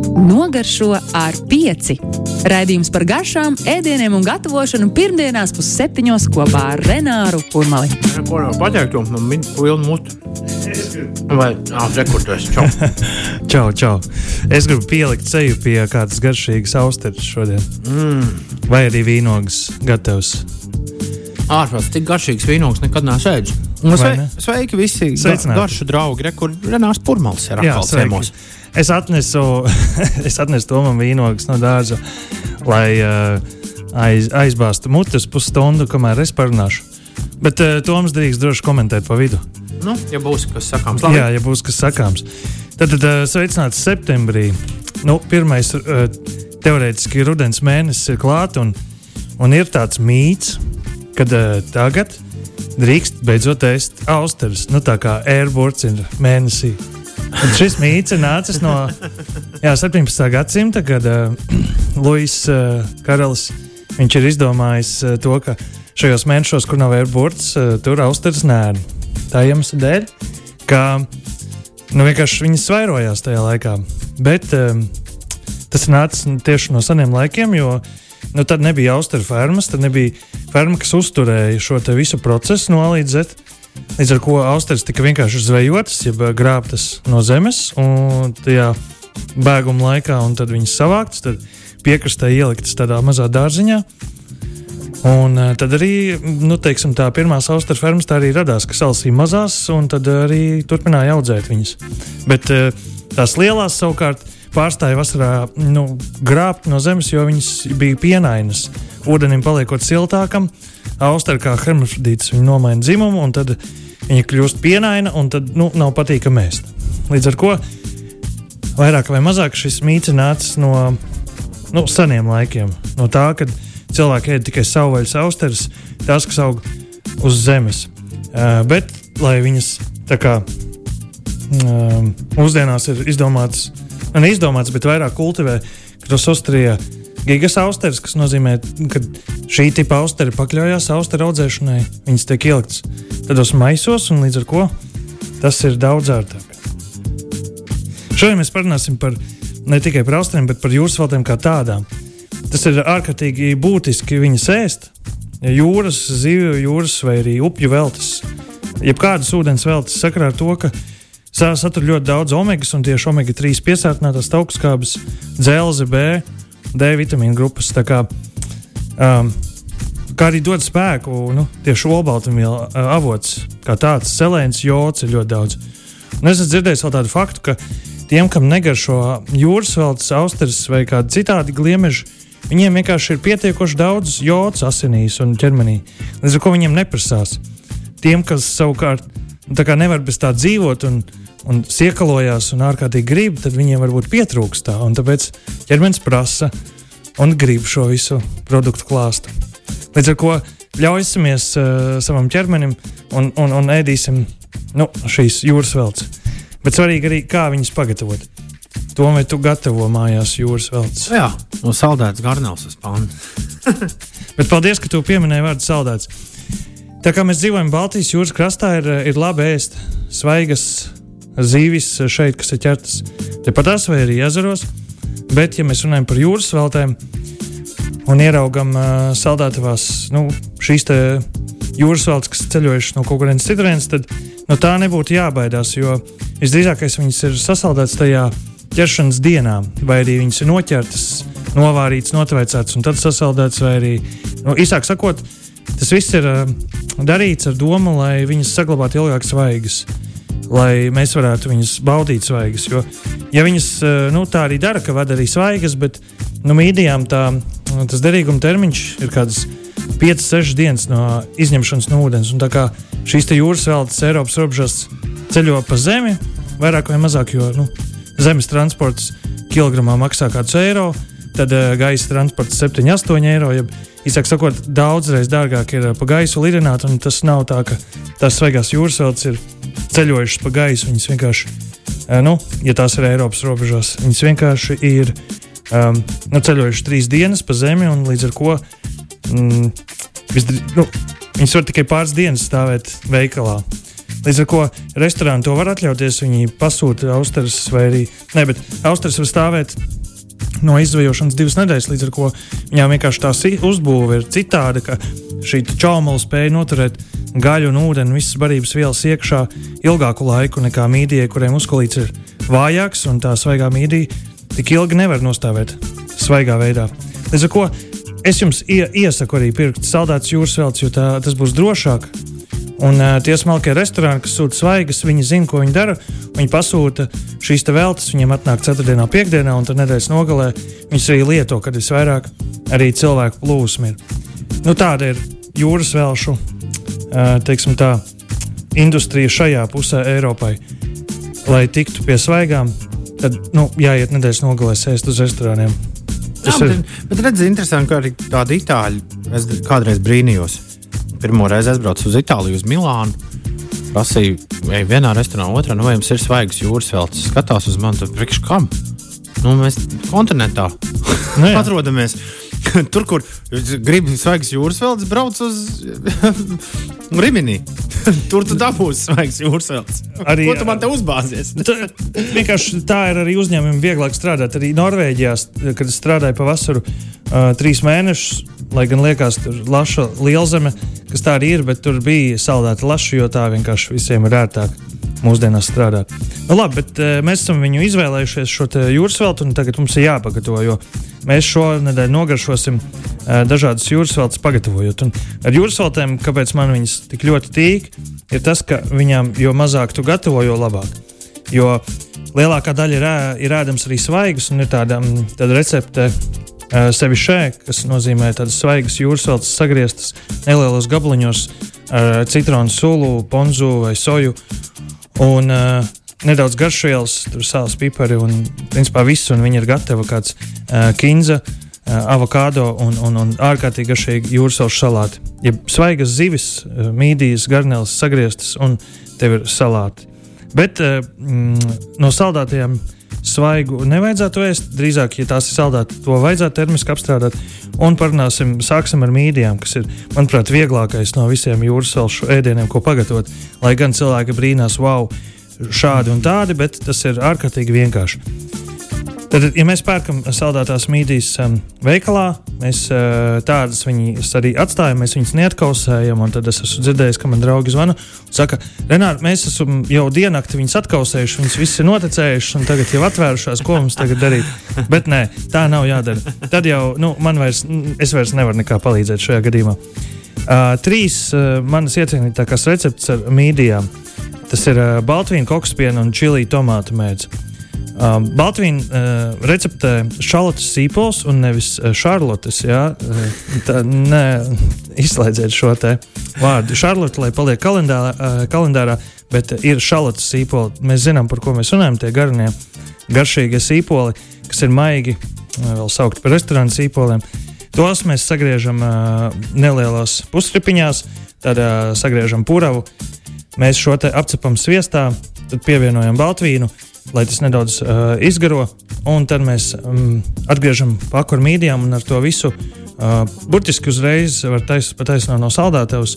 Nogaršo ar pieci. Raidījums par garšām, ēdieniem un gatavošanu pirmdienās pusseptiņos kopā ar Renāru Kurmali. Ko no pateikt, jo man ir liela muta. Vai rekurors? Čau. čau, čau. Es gribu pielikt ceļu pie kādas garšīgas austeres šodien. Mm. Vai arī vīnogas gatavs. Ārprāts, tik garšīgs vīnogs nekad neesmu ēdis. Sve, sveiki visi Sveicināti. garšu draugi, re, kur Renārs Purmals ir atkal ciemos. Es atnesu, es atnesu to man vīnogas no dārza, lai uh, aiz, aizbāztu mutes pusstundu, kamēr es parunāšu. Bet uh, Toms drīkst droši komentēt pa vidu. Nu, ja būs kas sakāms, labi. Jā, ja būs kas sakāms. Tad, tad uh, sveicināts septembrī. Nu, pirmais uh, teorētiski rudens mēnesis ir klāts, un, un ir tāds mīts, kad uh, tagad drīkst beidzot ēst austerus. Nu, tā kā airburts ir mēnesī. Un šis mīts ir nācis no jā, 17. gadsimta, kad uh, Luis uh, Karalis ir izdomājis uh, to, ka šajos mēnešos, kur nav airburts, uh, tur austeris nē. Tā iemesla dēļ, ka nu, vienkārši viņas vairojās tajā laikā. Bet um, tas nācis tieši no seniem laikiem, jo nu, tad nebija austeru fermas, tad nebija ferma, kas uzturēja šo visu procesu no A līdz ar to austeres tika vienkārši zvejotas, jeb grābtas no zemes, un tajā bēguma laikā, viņas savāktas, tad piekrastē ieliktas tādā mazā dārziņā. Un uh, tad arī nu, teiksim, tā pirmā austeru fermas tā arī radās, kas salasīja mazās, un tad arī turpināja audzēt viņas. Bet uh, tās lielās savukārt pārstāja vasarā nu, grābt no zemes, jo viņas bija pienainas. Ūdenim paliekot siltākam, auster kā hermafrodīts viņa nomaina dzimumu, un tad viņa kļūst pienaina, un tad nu, nav patīkami ēst. Līdz ar to vairāk vai mazāk šis mīts nācis no nu, seniem laikiem. No tā, kad cilvēki ēda tikai savvaļas austeres, tās, kas aug uz zemes. Uh, bet, lai viņas tā kā uh, mūsdienās ir izdomātas un izdomāts, bet vairāk kultivē Krasostrijā gigas austeres, kas nozīmē, ka šī tipa austeri pakļaujas austeru audzēšanai. Viņas tiek ieliktas tādos maisos, un līdz ar to tas ir daudz ērtāk. Šodien mēs parunāsim par ne tikai par austeriem, bet par jūras veltēm kā tādām. Tas ir ārkārtīgi būtiski viņas ēst. Jūras, zivju jūras vai arī upju veltes, jebkādas ūdens veltes sakarā ar to, ka satur ļoti daudz omegas, un tieši omega 3 piesātinātās augstskābes, dzelzi, B, D vitamīnu grupas. Kā, um, kā arī dod spēku, nu, tieši olbaltumvielu uh, avots, kā tāds selēns, jods ir ļoti daudz. Un es esmu dzirdējis vēl tādu faktu, ka tiem, kam negaršo jūras veltes, austeres vai kādi citādi gliemeži, viņiem vienkārši ir pietiekoši daudz jods asinīs un ķermenī. Līdz ar to viņiem neprasās. Tiem, kas savukārt nu, nevar bez tā dzīvot un un siekalojās un ārkārtīgi grib, tad viņiem varbūt pietrūkst tā. Tāpēc ķermenis prasa un grib šo visu produktu klāstu. Līdz ar to ļausimies uh, savam ķermenim un, un, un ēdīsim nu, šīs jūras veltes. Bet svarīgi arī, kā viņas pagatavot. To vai tu gatavo mājās jūras veltes? Jā, no saldētas garnēlas uz pāna. Bet paldies, ka tu pieminēji vārdu saldēts. Tā kā mēs dzīvojam Baltijas jūras krastā, ir, ir labi ēst svaigas zīvis šeit, kas ir ķertas tepatās vai arī ezeros. Bet, ja mēs runājam par jūras veltēm un ieraugam uh, saldētavās nu, šīs jūras veltes, kas ceļojušas no kaut kurienes citurienes, tad no tā nebūtu jābaidās. Jo visdrīzākais viņas ir sasaldētas tajā ķeršanas dienā, vai arī viņas ir noķertas, novārītas, notveicētas un tad sasaldētas. Vai arī, nu, īsāk sakot, tas viss ir uh, darīts ar domu, lai viņas saglabātu ilgāk svaigas lai mēs varētu viņus baudīt svaigas. Jo, ja viņas eh, nu, tā arī dara, ka vada arī svaigas, bet nu, mīdijām tā, tas derīguma termiņš ir kāds 5-6 dienas no izņemšanas no ūdens. Un tā kā šīs jūras veltes Eiropas robežās ceļo pa zemi, vairāk vai mazāk, jo nu, zemes transports kilogramā maksā kādus eiro, tad uh, gaisa transports 7-8 eiro. Ja, Īsāk sakot, daudzreiz dārgāk ir pa gaisu lidināt, un tas nav tā, ka tās svaigās jūras veltes ir ceļojušas pa gaisu. Viņas vienkārši, nu, ja tās ir Eiropas robežās, viņas vienkārši ir um, nu, ceļojušas trīs dienas pa zemi, un līdz ar to mm, visdri, nu, viņas var tikai pāris dienas stāvēt veikalā. Līdz ar to restorāni to var atļauties. Viņi pasūta austeres vai arī. Nē, bet austeres var stāvēt no izdzīvošanas divas nedēļas, līdz ar to viņām vienkārši tā uzbūve ir citāda, ka šī čaumala spēja noturēt gaļu un ūdeni, visas barības vielas iekšā ilgāku laiku nekā mīdijai, kuriem uzkolīts ir vājāks, un tā svaigā mīdija tik ilgi nevar nostāvēt svaigā veidā. Līdz ar to es jums ie, iesaku arī pirkt saldētas jūras veltes, jo tā, tas būs drošāk. Un uh, tie smalkie restorāni, kas sūta svaigas, viņi zina, ko viņi dara. Viņi pasūta šīs veltes, viņiem atnāk ceturtdienā, piekdienā, un tad nedēļas nogalē viņas arī lieto, kad visvairāk arī cilvēku plūsma ir. Nu, tāda ir jūras velšu teiksim, tā, industrija šajā pusē Eiropai. Lai tiktu pie svaigām, tad nu, jāiet nedēļas nogalē sēst uz restorāniem. Tas Jā, bet, ir bet redziet, interesanti, ka arī tādi itāļi es kādreiz brīnījos pirmo reizi aizbraucu uz Itāliju, uz Milānu. Prasīju, ej, vienā restorānā, otrā, nu, vai jums ir svaigs jūras veltes. Skatās uz mani, tad priekš kam? Nu, mēs kontinentā nu, atrodamies. Tur, kur gribi svaigs jūras veltes, brauc uz Rimini. Tur tu dabūsi svaigs jūras veltes. Arī, Ko tu man te uzbāzies? tā, vienkārši tā ir arī uzņēmumiem vieglāk strādāt. Arī Norvēģijā, kad strādāju pavasaru uh, trīs mēnešus, lai gan liekas, tur laša lielzeme, kas tā arī ir, bet tur bija saldēta laša, jo tā vienkārši visiem ir ērtāk mūsdienās strādāt. Nu, labi, bet uh, mēs esam viņu izvēlējušies šo jūras veltu, un tagad mums ir jāpagatavo, jo mēs šonadēļ nogaršosim uh, dažādas jūras veltes pagatavojot. Un ar jūras veltēm, kāpēc man viņas tik ļoti tīk, ir tas, ka viņām jo mazāk tu gatavo, jo labāk. Jo lielākā daļa ir, ir ēdams arī svaigas, un ir tāda, tāda recepte uh, sevi šeit, kas nozīmē tādas svaigas jūras veltes sagrieztas nelielos gabaliņos ar citronu sulu, ponzu vai soju. Un, uh, nedaudz garšvielas, tur sāls, pipari un principā viss, un viņi ir gatavi kāds uh, kinza. Uh, avokado un, un, un ārkārtīgi garšīgi jūras salāti. Ja svaigas zivis, uh, mīdijas, garneles sagrieztas un tev ir salāti. Bet uh, mm, no saldētajām svaigu nevajadzētu ēst. Drīzāk, ja tās ir saldētas, to vajadzētu termiski apstrādāt. Un parunāsim, sāksim ar mīdijām, kas ir, manuprāt, vieglākais no visiem jūras salšu ēdieniem, ko pagatavot. Lai gan cilvēki brīnās, wow, šādi un tādi, bet tas ir ārkārtīgi vienkārši. Tad, ja mēs pērkam saldētās mītnes um, veikalā, mēs uh, tādas viņas arī atstājam, mēs viņas neatkausējam. Tad es esmu dzirdējis, ka man draugi zvana un saka, Renāri, mēs esam jau diennakti viņas atkausējuši, viņas visas ir noticējušas un tagad jau atvērušās, ko mums tagad darīt. Bet nē, tā nav jādara. Tad jau nu, man vairs, es vairs nevaru nekā palīdzēt šajā gadījumā. Uh, trīs uh, manas iecienītākās receptes ar mīdijām. Tas ir uh, baltvīna, kokspiena un čili tomātu mēdz. Um, Baltvīna uh, receptē šālotas sīpols un nevis uh, šarlotes. Ja? Uh, tā, nē, izslēdziet šo te vārdu. Šarlote, lai paliek kalendārā, uh, kalendārā bet ir šālotas sīpoli. Mēs zinām, par ko mēs runājam. Tie garnie, garšīgie sīpoli, kas ir maigi, vēl saukt par restorānu sīpoliem. Tos mēs sagriežam uh, nelielos pustripiņās, tad uh, sagriežam puravu. Mēs šo te apcepam sviestā, tad pievienojam baltvīnu lai tas nedaudz uh, izgaro. Un tad mēs um, atgriežam ar mīdijām un ar to visu uh, burtiski uzreiz var tais, pataisnot no saldētavas.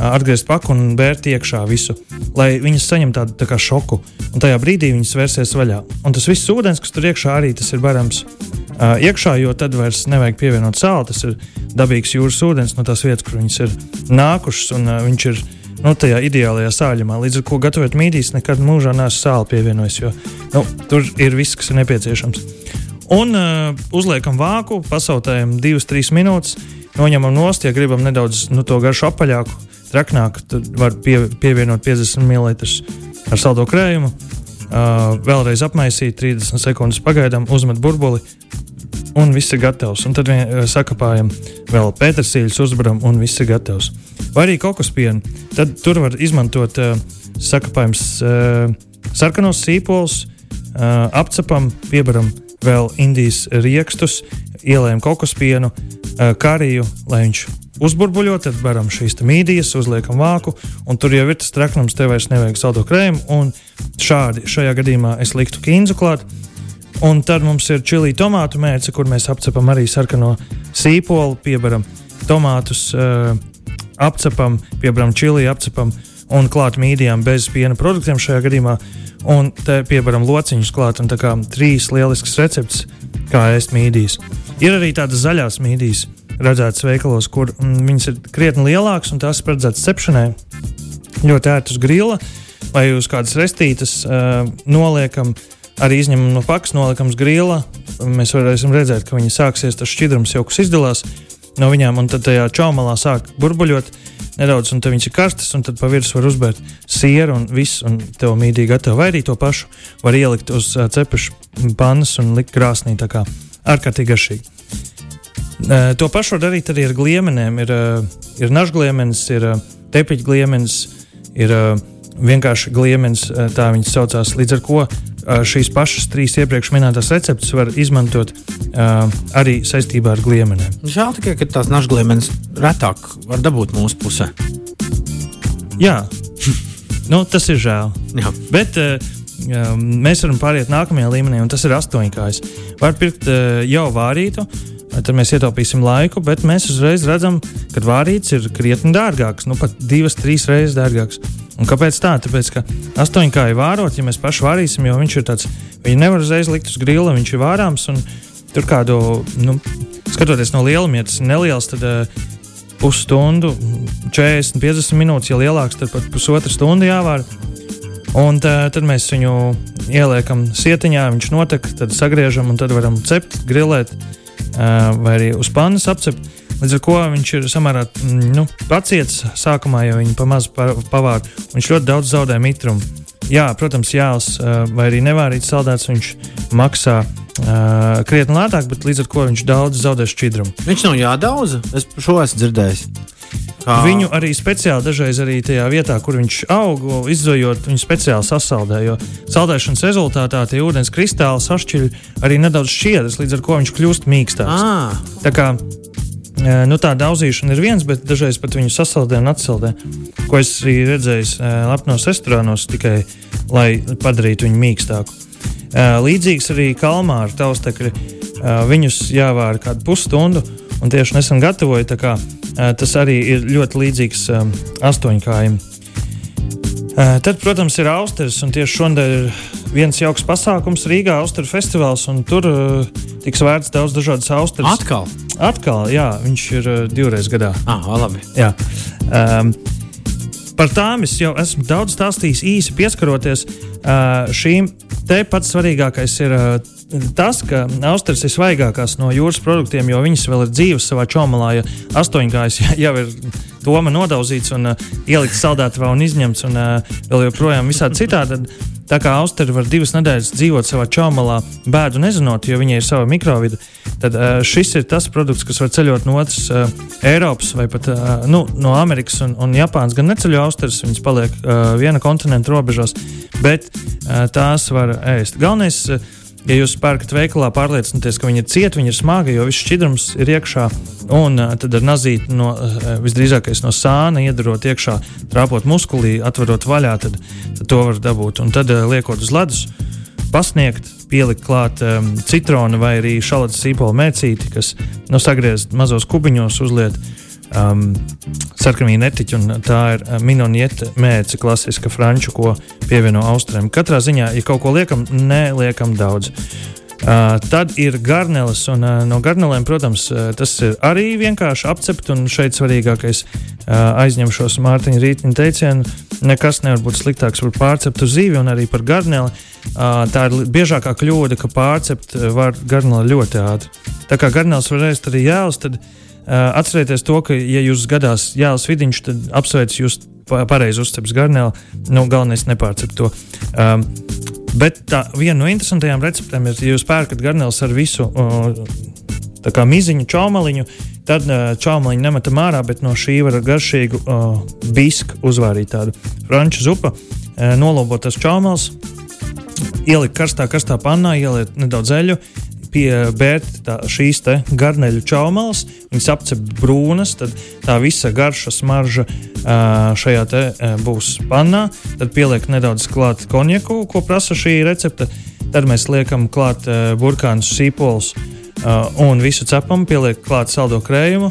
Uh, atgriezt paku un bērt iekšā visu, lai viņas saņemtu tādu tā kā šoku. Un tajā brīdī viņas vērsies vaļā. Un tas viss ūdens, kas tur iekšā arī tas ir barams uh, iekšā, jo tad vairs nevajag pievienot sāli. Tas ir dabīgs jūras ūdens no tās vietas, kur viņas ir nākušas, un uh, viņš ir nu, tajā ideālajā sāļumā. Līdz ar to gatavot mītīs, nekad mūžā nesu sāli pievienojis, jo nu, tur ir viss, kas ir nepieciešams. Un uh, uzliekam vāku, pasautējam 2-3 minūtes, noņemam nost, ja gribam nedaudz nu, to garšu apaļāku, traknāku, tad var pie, pievienot 50 ml ar saldo krējumu. Uh, vēlreiz apmaisīt, 30 sekundes pagaidām, uzmet burbuli, un viss ir gatavs. Un tad vien, uh, sakapājam vēl pētersīļus, uzbram, un viss ir gatavs vai arī kokospienu. Tad tur var izmantot uh, sakapājums uh, sarkanos sīpolus, uh, apcepam, piebaram vēl indijas rīkstus, ielējam kokospienu, uh, kariju, lai viņš uzburbuļo, tad varam šīs mīdijas, uzliekam vāku, un tur jau ir tas traknums, te vairs nevajag saldo krējumu, šādi šajā gadījumā es liktu kīnzu klāt. Un tad mums ir čili tomātu mērce, kur mēs apcepam arī sarkano sīpolu, piebaram tomātus, uh, apcepam, piebrām čili, apcepam un klāt mīdijām bez piena produktiem šajā gadījumā. Un te piebaram lociņus klāt, un tā kā trīs lielisks recepts, kā ēst mīdijas. Ir arī tādas zaļās mīdijas, redzētas veikalos, kur mm, viņas ir krietni lielākas un tās paredzētas cepšanai. Ļoti ērti uz grila vai uz kādas restītes uh, noliekam, arī izņemam no pakas, noliekam uz grila. Mēs varēsim redzēt, ka viņi sāksies tas šķidrums jau kas izdalās no viņām, un tad tajā čaumalā sāk burbuļot nedaudz, un tad viņas ir karstas, un tad pa virsmu var uzbērt sieru un viss, un tev mītīgi gatavo. Vai arī to pašu var ielikt uz uh, cepušu pannas un likt krāsnī, tā kā ārkārtīgi garšīgi. Uh, to pašu var darīt arī ar gliemenēm. Ir, uh, ir nažgliemenis, ir uh, tepiņgliemenis, ir vienkārši gliemenis, uh, tā viņas saucās. Līdz ar to šīs pašas trīs iepriekš minētās receptes var izmantot uh, arī saistībā ar gliemenēm. Žēl tikai, ka tās našgliemenes retāk var dabūt mūsu pusē. Jā, nu, tas ir žēl. Jā. Bet uh, mēs varam pāriet nākamajā līmenī, un tas ir astoņkājs. Var pirkt uh, jau vārītu. Tad mēs ietaupīsim laiku, bet mēs uzreiz redzam, ka vārīts ir krietni dārgāks, nu pat divas, trīs reizes dārgāks. Un kāpēc tā? Tāpēc, ka astoņkāju vārot, ja mēs paši vārīsim, jo viņš ir tāds, viņu nevar uzreiz likt uz grila, viņš ir vārāms. Tur kādu, nu, skatoties no lieluma, ja tas ir neliels, tad uh, pusstundu, 40, 50 minūtes, ja lielāks, tad pat pusotru stundu jāvāra. Un tā, tad mēs viņu ieliekam sietiņā, viņš notek, tad sagriežam un tad varam cept, grilēt uh, vai arī uz pannas apcept. Līdz ar to viņš ir samērā mm, nu, paciets sākumā, jo viņi pamaz pavāra. Viņš ļoti daudz zaudē mitrumu. Jā, protams, jāls vai arī nevārīts saldēts, viņš maksā uh, krietni lētāk, bet līdz ar to viņš daudz zaudē šķidrumu. Viņš nav jādauza. Es šo esmu dzirdējis. Kā? Viņu arī speciāli dažreiz arī tajā vietā, kur viņš aug, izzojot, viņu speciāli sasaldē. Jo saldēšanas rezultātā tie ūdens kristāli sašķiļ arī nedaudz šķiedras, līdz ar to viņš kļūst mīkstāks. Ah. Tā kā Nu, tā daudzīšana ir viens, bet dažreiz pat viņu sasaldē un atsaldē. Ko es redzēju lepnos restorānos, tikai lai padarītu viņu mīkstāku. Līdzīgs arī kalmāra taustekļi. Viņus jāvāra kādu pusstundu, un tieši nesen gatavoju. Kā, tas arī ir ļoti līdzīgs astoņkājiem. Tad, protams, ir Austrijas, un tieši šodien ir viens jauks pasākums Rīgā, Austrijas festivāls, un tur uh, tiks vērts daudz dažādas Austrijas. Atkal? Atkal, jā, viņš ir uh, divreiz gadā. Ah, labi. Jā. Um, Par tām es jau esmu daudz stāstījis, īsi pieskaroties šīm. Te pats svarīgākais ir tas, ka austeres ir svaigākās no jūras produktiem, jo viņas vēl ir dzīves savā čomalā. Ja astoņgājas jau ir doma nodauzīts un uh, ielikts saldētavā un izņemts un uh, vēl joprojām visādi citādi. Tā kā Austrija var divas nedēļas dzīvot savā čaumalā, bēdu nezinot, jo viņai ir sava mikrovida, tad uh, šis ir tas produkts, kas var ceļot no otras uh, Eiropas vai pat uh, nu, no Amerikas un, un Japānas. Gan neceļo Austrijas, viņas paliek viena kontinenta robežās, bet tās var ēst. Galvenais, uh, Ja jūs pērkat veikalā, pārliecinieties, ka viņi ir cieti, viņi ir smagi, jo viss šķidrums ir iekšā. Un tad ar nazīti no, visdrīzākais no sāna iedarot iekšā, trāpot muskulī, atverot vaļā, tad, tad to var dabūt. Un tad liekot uz ledus, pasniegt, pielikt klāt um, citronu vai arī šādu sīpolu mēcīti, kas nu, sagriezt mazos kubiņos, uzliet um, sarkanīgi netiķi, un tā ir uh, minonieta mēce, klasiska franču, ko pievieno austriem. Katrā ziņā, ja kaut ko liekam, neliekam daudz. Uh, tad ir garneles, un uh, no garnelēm, protams, uh, tas ir arī vienkārši apcept, un šeit svarīgākais uh, aizņemšos Mārtiņa rītņa teicienu. Nekas nevar būt sliktāks par pārceptu zīvi un arī par garneli. Uh, tā ir biežākā kļūda, ka pārcept var garneli ļoti ātri. Tā kā garneles var ēst arī jēlas, tad uh, Uh, atcerieties to, ka, ja jūs gadās Jānis Vidiņš, tad apsveicu jūs pareizi uzcept garnēlu. Nu, galvenais nepārcept to. Um, bet tā viena no interesantajām receptēm ir, ja jūs pērkat garnēlus ar visu uh, miziņu, čaumaliņu, tad uh, čaumaliņu nemetam ārā, bet no šī var garšīgu uh, bisku uzvārīt tādu franču zupu, uh, nolobot tas čaumals, ielikt karstā, karstā pannā, ielikt nedaudz eļļu, piebērt šīs garneļu čaumalas, viņas apcep brūnas, tad tā visa garša smarža šajā te būs pannā. Tad pieliek nedaudz klāt konjaku, ko prasa šī recepte. Tad mēs liekam klāt burkānus, sīpolus un visu cepam, pieliek klāt saldo krējumu,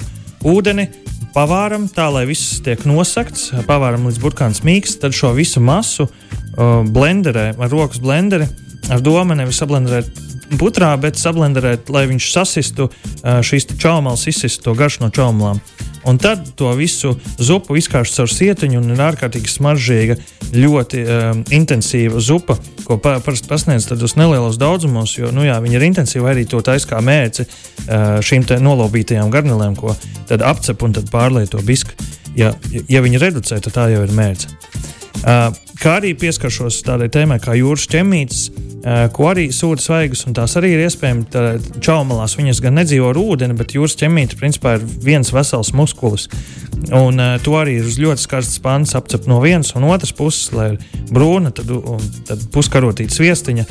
ūdeni, pavāram tā, lai viss tiek nosakts, pavāram līdz burkāns mīksts, tad šo visu masu uh, blenderē, ar rokas blenderi, ar domu nevis sablenderēt putrā, bet sablenderēt, lai viņš sasistu šīs čaumalas, izsistu to garšu no čaumalām. Un tad to visu zupu izkārst caur sietiņu, un ir ārkārtīgi smaržīga, ļoti um, intensīva zupa, ko parasti pasniedz uz nelielos daudzumos. Jo nu, jā, viņi ir intensīvi arī to taisa kā mērci uh, šīm nolaupītajām garnelēm, ko tad apcep un tad pārlieto bisku. Ja, ja viņi reducē, tad tā jau ir mērce. Uh, kā arī pieskaršos tādai tēmai kā jūras ķemītes, uh, ko arī sūta svaigas, un tās arī ir iespējams čaumalās. Viņas gan nedzīvo ar ūdeni, bet jūras ķemīte principā ir viens vesels muskulis. Un uh, to arī ir uz ļoti skarstas pants apcep no vienas un otras puses, lai ir brūna, tad, tad puskarotīta sviestiņa.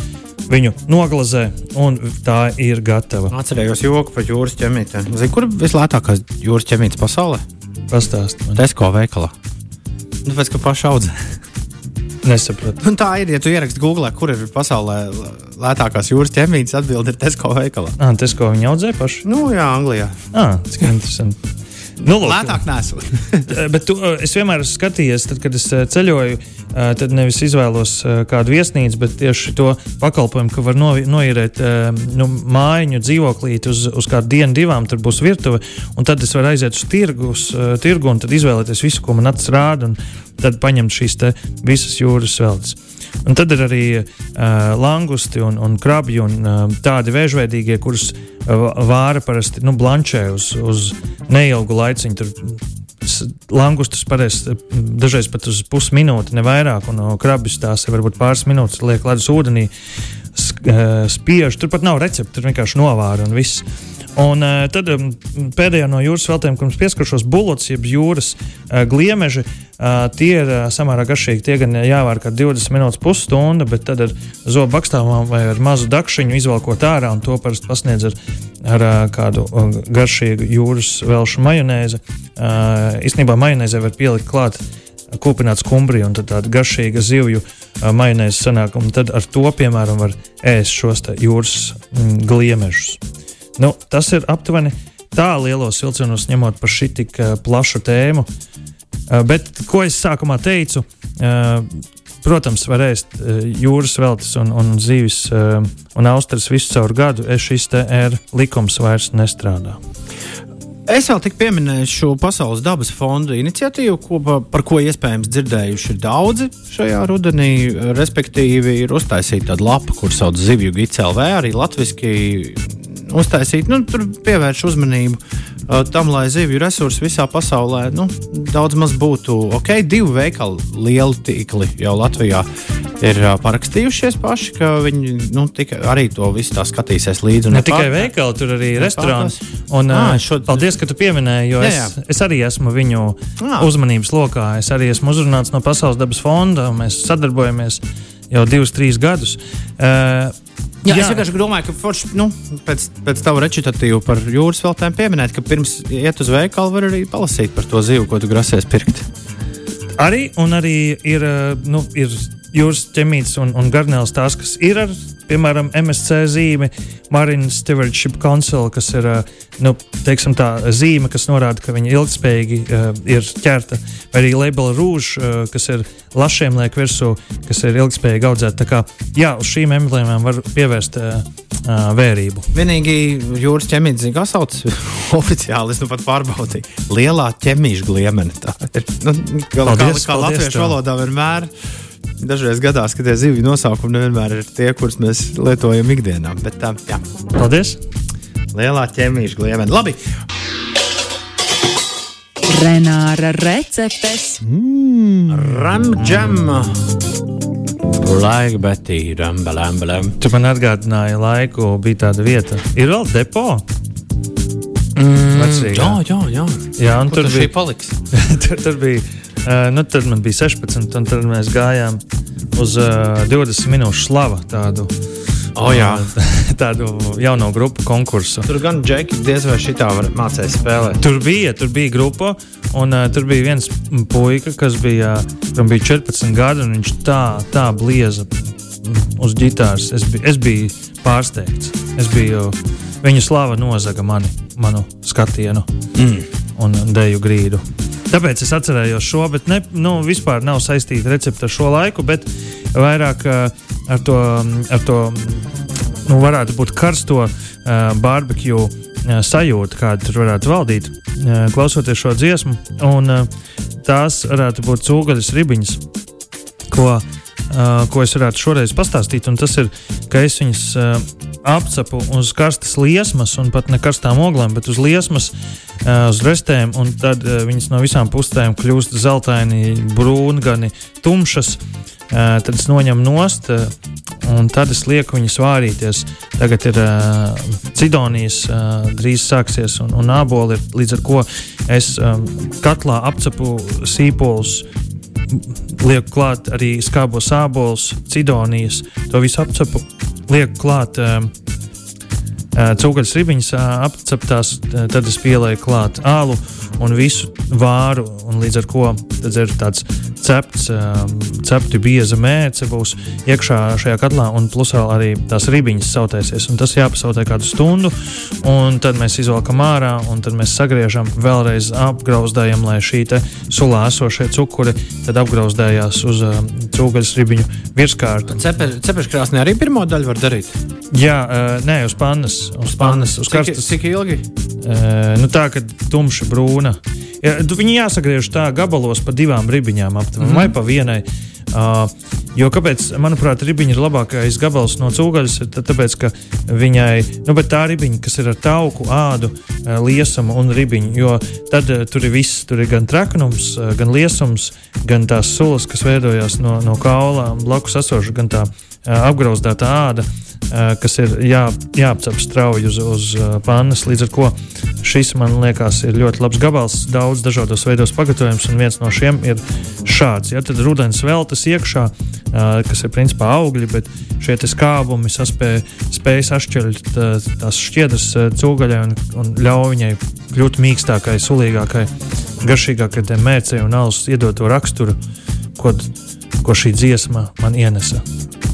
Viņu noglazē, un tā ir gatava. Atcerējos joku par jūras ķemītēm. Zini, kur vislētākās jūras ķemītes pasaulē? Pastāstiet. Tesko veikalā. Nu, pēc kā paša audzē. Nesapratu. Un tā ir, ja tu ieraksti Google, kur ir pasaulē lētākās jūras ķemītes, atbildi ir Tesko veikalā. Ah, Tesko viņi audzē paši? Nu, jā, Anglijā. Ah, cik interesanti. Nu, lūk, Lētāk nesot. bet tu, es vienmēr esmu skatījies, tad, kad es ceļoju, tad nevis izvēlos kādu viesnīcu, bet tieši to pakalpojumu, ka var no, noīrēt nu, mājiņu, dzīvoklīti uz, uz kādu dienu, divām, tur būs virtuve, un tad es varu aiziet uz tirgus, tirgu un izvēlēties visu, ko man acis rāda, un tad paņemt šīs visas jūras veltes. Un tad ir arī uh, langusti un, un krabi un uh, tādi vēžveidīgie, kurus uh, vāra parasti nu, blančē uz, uz neilgu laiciņu. Tur langustus parasti dažreiz pat uz pusminūti, ne vairāk, un krabis tās ir varbūt pāris minūtes, liek ledus ūdenī, spiež. Tur pat nav recepte, tur vienkārši novāra un viss. Un uh, tad um, pēdējā no jūras veltēm, kur mums pieskaršos bulots, jeb jūras uh, gliemeži, uh, tie ir samērā garšīgi. Tie gan jāvār kā 20 minūtes, pusstunda, bet tad ar zobu bakstāvām vai ar mazu dakšiņu izvelkot ārā un to parasti pasniedz ar, ar kādu garšīgu jūras velšu majonēzi. Īstenībā majonēzē var pielikt klāt kūpināts kumbrija un tāda garšīga zivju majonēze sanāk. Un tad ar to, piemēram, var ēst šos jūras mm, gliemežus. Nu, tas ir aptuveni tā lielos vilcienos, ņemot par šī tik uh, plašu tēmu. Uh, bet, ko es sākumā teicu, uh, protams, var ēst jūras veltes un, un zīves un austeres visu caur gadu. Es šis te ir likums vairs nestrādā. Es vēl tik pieminēju šo Pasaules dabas fonda iniciatīvu, ko, par ko iespējams dzirdējuši ir daudzi šajā rudenī. Respektīvi, ir uztaisīta tāda lapa, kur sauc Zivju GCLV, arī latviešu uztaisīt, nu, tur pievērš uzmanību uh, tam, lai zivju resursi visā pasaulē nu, daudz maz būtu ok. Divi veikali, lieli tīkli jau Latvijā ir uh, parakstījušies paši, ka viņi nu, tika, arī to visu tā skatīsies līdzi. Ne tikai veikali, tur arī restorāns. Un, à, uh, šod... Paldies, ka tu pieminēji, jo jā, jā. Es, es arī esmu viņu à. uzmanības lokā. Es arī esmu uzrunāts no Pasaules dabas fonda, mēs sadarbojamies jau divus, trīs gadus. Uh, Jā, jā. Es vienkārši domāju, ka forši, nu, pēc, pēc tava recitatīva par jūras veltēm pieminēt, ka pirms iet uz veikalu var arī palasīt par to zivu, ko tu grasies pirkt. Arī, un arī ir, nu, ir jūras ķemītes un, un garnēls tās, kas ir ar piemēram, MSC zīme, Marine Stewardship Council, kas ir nu, teiksim, tā zīme, kas norāda, ka viņa ilgspējīgi uh, ir ķerta, vai arī Label Rouge, uh, kas ir lašiem liek virsū, kas ir ilgspējīgi audzēta. Tā kā jā, uz šīm emblēmām var pievērst uh, vērību. Vienīgi jūras ķemīte, zina, kā sauc oficiāli, es nu pat pārbaudīju. Lielā ķemīša gliemene. Tā ir nu, kā, paldies, kā, kā latviešu valodā vienmēr dažreiz gadās, ka tie zivju nosaukumi nevienmēr ir tie, kurus mēs lietojam ikdienā. Bet, tā, jā. Paldies! Lielā ķēmīša gliemene. Labi! Renāra receptes. Mm. Ramdžam! Laika, Betī, rambalam. Tu man atgādināji laiku, bija tāda vieta. Ir vēl depo? Mm, jā, jā, jā. jā un Kur tur bija paliks. tur, tur bija Uh, nu, tad man bija 16, un tad mēs gājām uz uh, 20 minūšu slavu tādu. Oh, jā. tādu jauno grupu konkursu. Tur gan džeki diez vai šitā var mācīt spēlēt. Tur bija, tur bija grupa, un uh, tur bija viens puika, kas bija, kam bija 14 gadi, un viņš tā, tā blieza uz ģitāras. Es, biju, es biju pārsteigts. Es biju, viņa slava nozaga mani, manu skatienu. Mm. un deju grīdu. Tāpēc es atcerējos šo, bet ne, nu, vispār nav saistīta recepte ar šo laiku, bet vairāk uh, ar to, ar to nu, varētu būt karsto uh, barbekju uh, sajūta, kāda tur varētu valdīt, uh, klausoties šo dziesmu. Un, uh, tās varētu būt cūgaļas ribiņas, ko, ko es varētu šoreiz pastāstīt. Un tas ir, ka es viņas apcepu uz karstas liesmas, un pat ne karstām oglēm, bet uz liesmas, uz restēm, un tad viņas no visām pusēm kļūst zeltaini, brūngani, tumšas. Tad es noņemu nost, un tad es lieku viņus vārīties. Tagad ir uh, cidonijas, uh, drīz sāksies, un, un āboli ir līdz ar to es um, katlā apcepu sīpolus. Lieku klāt arī skābos sābolus, cidonijas, to visu apcepu. Lieku klāt uh, cūkaļas ribiņas, apceptās, tad es pielieku klāt ālu un visu vāru. Un līdz ar to ir tāds cepts, cepti bieza mērce būs iekšā šajā katlā, un plus vēl arī tās ribiņas sautēsies. Un tas jāpasautē kādu stundu, un tad mēs izvelkam ārā, un tad mēs sagriežam, vēlreiz apgrauzdējam, lai šī sulā esošie cukuri apgrauzdējās uz cūkaļas ribiņu virskārtu. Cepeškrāsnī arī pirmo daļu var darīt. Jā, nē, uz pannas, uz pannas, uz karstas. Cik, cik ilgi? Uh, nu tā, ka tumša brūna. Ja, viņi jāsagriež tā gabalos pa divām ribiņām, aptuveni, mm. vai pa vienai. Uh, jo kāpēc, manuprāt, ribiņa ir labākais gabals no cūgaļas, ir tāpēc, ka viņai, nu, tā ribiņa, kas ir ar tauku, ādu, uh, liesumu un ribiņu, jo tad uh, tur ir viss, tur ir gan traknums, uh, gan liesums, gan tās sulas, kas veidojās no, no kaulām, blakus esoša, gan tā apgrauzdēta āda. Uh, kas ir jā, jāapcep strauji uz, uz eh, pannas. Līdz ar to šis man liekas ir ļoti labs gabals, daudz dažādos veidos pagatavojams, un viens no šiem ir šāds. Ja, tad rudens veltes iekšā, eh, kas ir principā augļi, bet šie skābumi saspēj, spēj sašķelt tās šķiedras cūgaļai un, un ļauj viņai kļūt mīkstākai, sulīgākai, garšīgākai mērcei un alus iedot to raksturu, ko, ko šī dziesma man ienesa.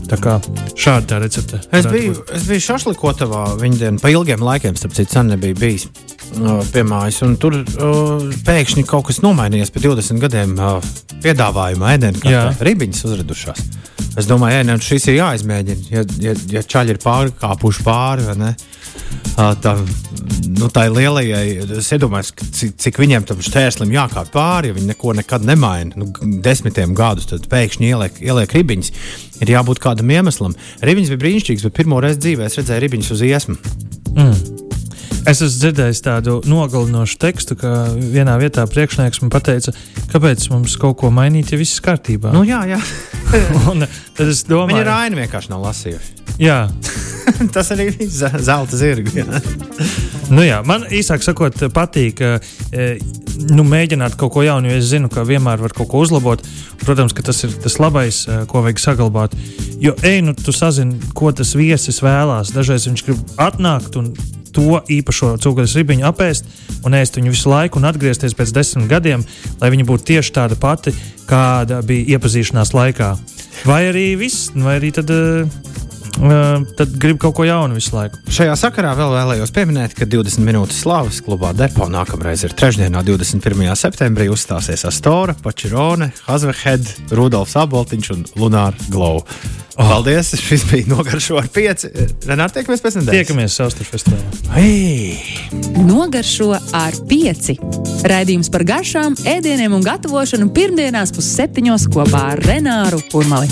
Tā kā šāda tā recepte. Es biju, būt. es biju Šašlikotavā viņa dienu, pa ilgiem laikiem, starp citu, sen nebija bijis uh, pie mājas. Tur uh, pēkšņi kaut kas nomainījies pēc 20 gadiem uh, piedāvājuma ēdienā, kā ribiņas uzradušās. Es domāju, ka šis ir jāizmēģina. Ja, ja, ja čaļi ir pārkāpuši pāri? Tā, nu, tā ir lielajai. Es iedomājos, cik, cik viņiem tam šķērslim jākāp pāri, ja viņi neko nekad nemaina. Nu, desmitiem gadus tad pēkšņi ieliek, ieliek ribiņas. Ir jābūt kādam iemeslam. Ribiņas bija brīnišķīgas, bet pirmo reizi dzīvē es redzēju ribiņas uz iesmu. Mm. Es esmu dzirdējis tādu nogalinošu tekstu, ka vienā vietā priekšnieks man teica, kāpēc mums kaut ko mainīt, ja viss ir kārtībā. Nu, jā, jā. Un, tad es domāju, ka viņa aina vienkārši nav lasījusi. Jā. Tas arī ir zelta zirgs. nu, jā, man īsāk sakot, patīk e, nu, mēģināt kaut ko jaunu, jo es zinu, ka vienmēr var kaut ko uzlabot. Protams, ka tas ir tas labais, e, ko vajag saglabāt. Jo, ej, nu, tu sazini, ko tas viesis vēlās. Dažreiz viņš grib atnākt un to īpašo cūgaļas ribiņu apēst un ēst viņu visu laiku un atgriezties pēc desmit gadiem, lai viņa būtu tieši tāda pati, kāda bija iepazīšanās laikā. Vai arī viss, vai arī tad. Uh, tad gribu kaut ko jaunu visu laiku. Šajā sakarā vēl vēlējos pieminēt, ka 20 minūtes slavas klubā Depo nākamreiz ir trešdienā, 21. septembrī. Uzstāsies Astora, Pačirone, Hazvehed, Rudolfs Aboltiņš un Lunāra Glau. Oh. Paldies! Šis bija nogaršo ar pieci. Renāri, tiekamies pēc nedēļas. Tiekamies Austru festivālā. Hey. Nogaršo ar pieci. Raidījums par garšām, ēdieniem un gatavošanu pirmdienās pusseptiņos kopā ar Renāru Urmali.